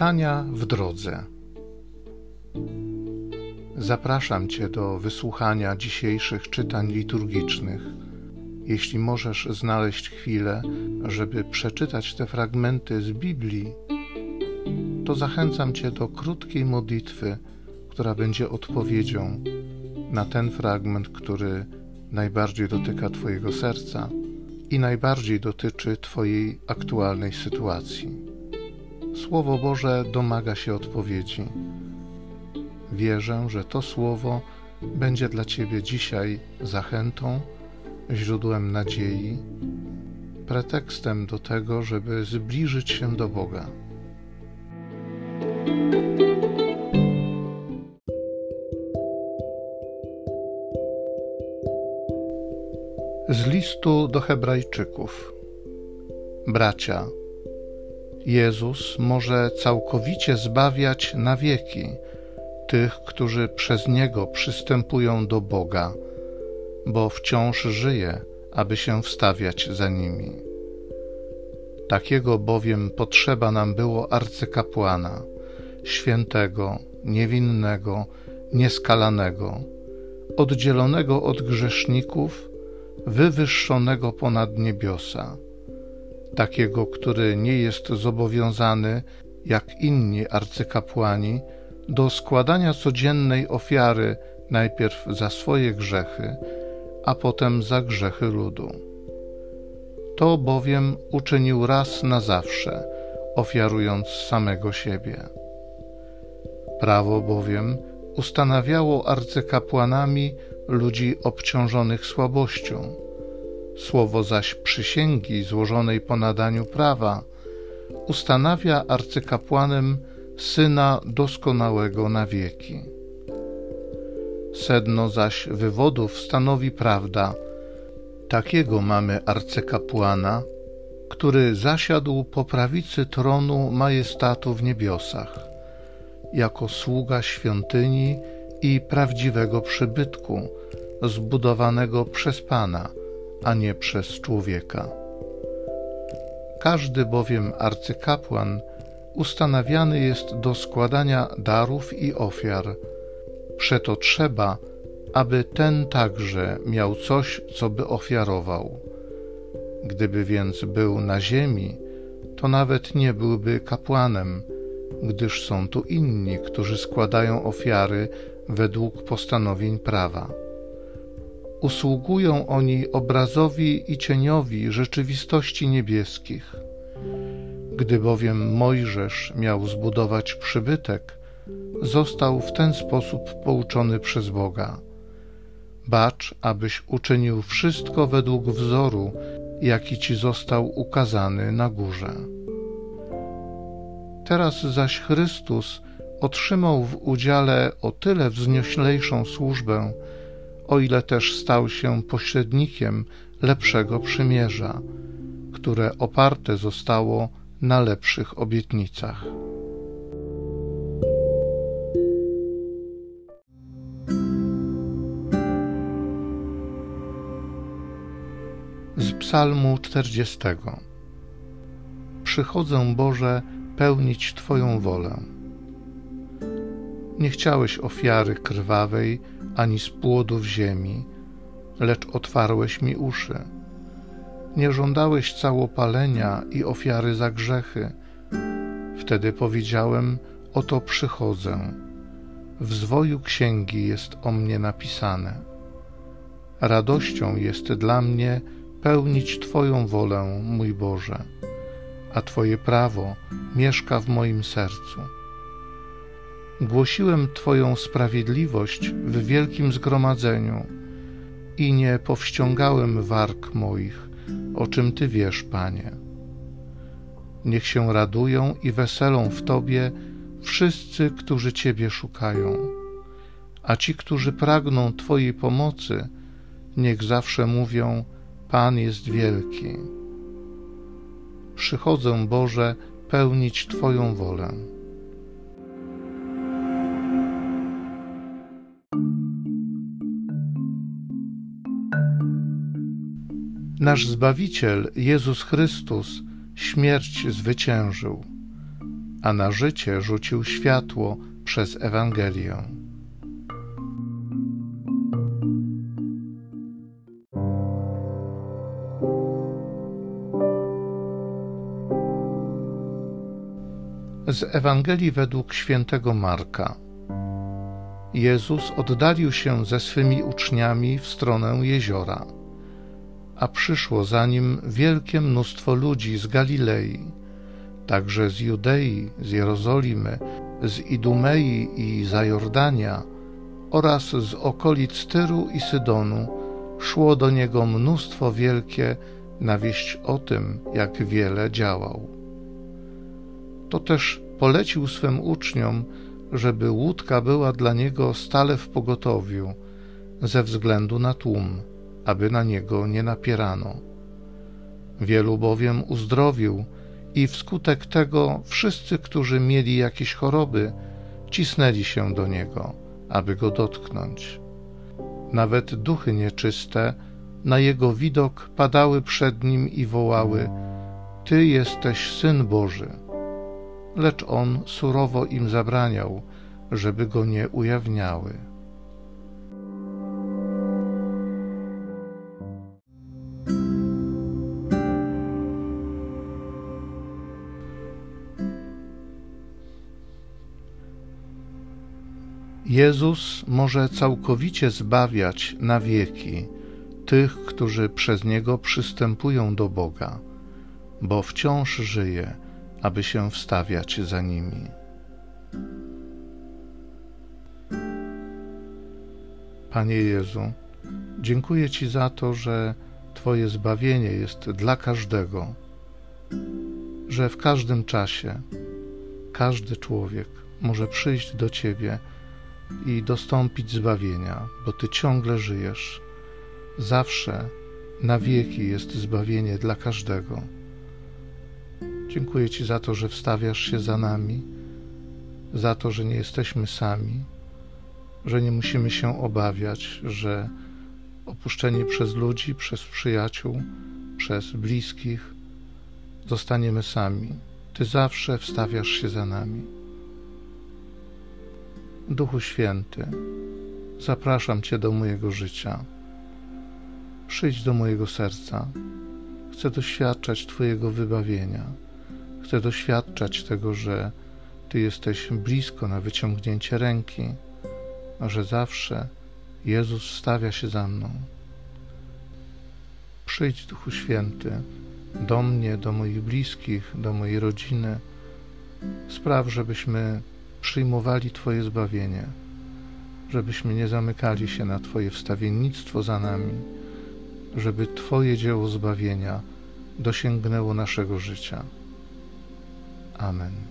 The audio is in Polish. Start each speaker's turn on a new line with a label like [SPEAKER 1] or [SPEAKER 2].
[SPEAKER 1] Czytania w drodze. Zapraszam Cię do wysłuchania dzisiejszych czytań liturgicznych. Jeśli możesz znaleźć chwilę, żeby przeczytać te fragmenty z Biblii, to zachęcam Cię do krótkiej modlitwy, która będzie odpowiedzią na ten fragment, który najbardziej dotyka Twojego serca i najbardziej dotyczy Twojej aktualnej sytuacji. Słowo Boże domaga się odpowiedzi. Wierzę, że to słowo będzie dla Ciebie dzisiaj zachętą, źródłem nadziei, pretekstem do tego, żeby zbliżyć się do Boga. Z listu do Hebrajczyków. Bracia, Jezus może całkowicie zbawiać na wieki tych, którzy przez Niego przystępują do Boga, bo wciąż żyje, aby się wstawiać za nimi. Takiego bowiem potrzeba nam było arcykapłana, świętego, niewinnego, nieskalanego, oddzielonego od grzeszników, wywyższonego ponad niebiosa takiego, który nie jest zobowiązany, jak inni arcykapłani, do składania codziennej ofiary najpierw za swoje grzechy, a potem za grzechy ludu. To bowiem uczynił raz na zawsze, ofiarując samego siebie. Prawo bowiem ustanawiało arcykapłanami ludzi obciążonych słabością Słowo zaś przysięgi złożonej po nadaniu prawa ustanawia arcykapłanem syna doskonałego na wieki. Sedno zaś wywodów stanowi prawda. Takiego mamy arcykapłana, który zasiadł po prawicy tronu majestatu w niebiosach, jako sługa świątyni i prawdziwego przybytku, zbudowanego przez Pana – a nie przez człowieka. Każdy bowiem arcykapłan ustanawiany jest do składania darów i ofiar. Przeto trzeba, aby ten także miał coś, co by ofiarował. Gdyby więc był na ziemi, to nawet nie byłby kapłanem, gdyż są tu inni, którzy składają ofiary według postanowień prawa usługują oni obrazowi i cieniowi rzeczywistości niebieskich. Gdy bowiem Mojżesz miał zbudować przybytek, został w ten sposób pouczony przez Boga. Bacz, abyś uczynił wszystko według wzoru, jaki ci został ukazany na górze. Teraz zaś Chrystus otrzymał w udziale o tyle wznioślejszą służbę, o ile też stał się pośrednikiem lepszego przymierza, które oparte zostało na lepszych obietnicach. Z Psalmu 40. Przychodzę, Boże, pełnić Twoją wolę. Nie chciałeś ofiary krwawej, ani z płodów ziemi, lecz otwarłeś mi uszy. Nie żądałeś całopalenia i ofiary za grzechy. Wtedy powiedziałem: Oto przychodzę. W zwoju księgi jest o mnie napisane. Radością jest dla mnie pełnić Twoją wolę, mój Boże, a Twoje prawo mieszka w moim sercu. Głosiłem Twoją sprawiedliwość w wielkim zgromadzeniu i nie powściągałem warg moich, o czym Ty wiesz, Panie. Niech się radują i weselą w Tobie wszyscy, którzy Ciebie szukają, a ci, którzy pragną Twojej pomocy, niech zawsze mówią: Pan jest wielki. Przychodzę, Boże, pełnić Twoją wolę. Nasz Zbawiciel, Jezus Chrystus, śmierć zwyciężył. a na życie rzucił światło przez Ewangelię. Z Ewangelii według świętego Marka. Jezus oddalił się ze swymi uczniami w stronę jeziora, a przyszło za nim wielkie mnóstwo ludzi z Galilei, także z Judei, z Jerozolimy, z Idumei i Zajordania oraz z okolic Tyru i Sydonu szło do niego mnóstwo wielkie na wieść o tym, jak wiele działał. To też polecił swym uczniom, żeby łódka była dla niego stale w pogotowiu, ze względu na tłum, aby na niego nie napierano. Wielu bowiem uzdrowił i wskutek tego wszyscy, którzy mieli jakieś choroby, cisnęli się do niego, aby go dotknąć. Nawet duchy nieczyste na jego widok padały przed nim i wołały: Ty jesteś syn Boży lecz on surowo im zabraniał, żeby go nie ujawniały. Jezus może całkowicie zbawiać na wieki tych, którzy przez Niego przystępują do Boga, bo wciąż żyje aby się wstawiać za nimi. Panie Jezu, dziękuję Ci za to, że Twoje zbawienie jest dla każdego, że w każdym czasie każdy człowiek może przyjść do Ciebie i dostąpić zbawienia, bo Ty ciągle żyjesz. Zawsze na wieki jest zbawienie dla każdego. Dziękuję Ci za to, że wstawiasz się za nami, za to, że nie jesteśmy sami, że nie musimy się obawiać, że opuszczeni przez ludzi, przez przyjaciół, przez bliskich, zostaniemy sami. Ty zawsze wstawiasz się za nami. Duchu Święty, zapraszam Cię do mojego życia. Przyjdź do mojego serca. Chcę doświadczać Twojego wybawienia Chcę doświadczać tego, że Ty jesteś blisko na wyciągnięcie ręki, a że zawsze Jezus stawia się za mną. Przyjdź, Duchu Święty, do mnie, do moich bliskich, do mojej rodziny. Spraw, żebyśmy przyjmowali Twoje zbawienie, żebyśmy nie zamykali się na Twoje wstawiennictwo za nami, żeby Twoje dzieło zbawienia dosięgnęło naszego życia. Amen.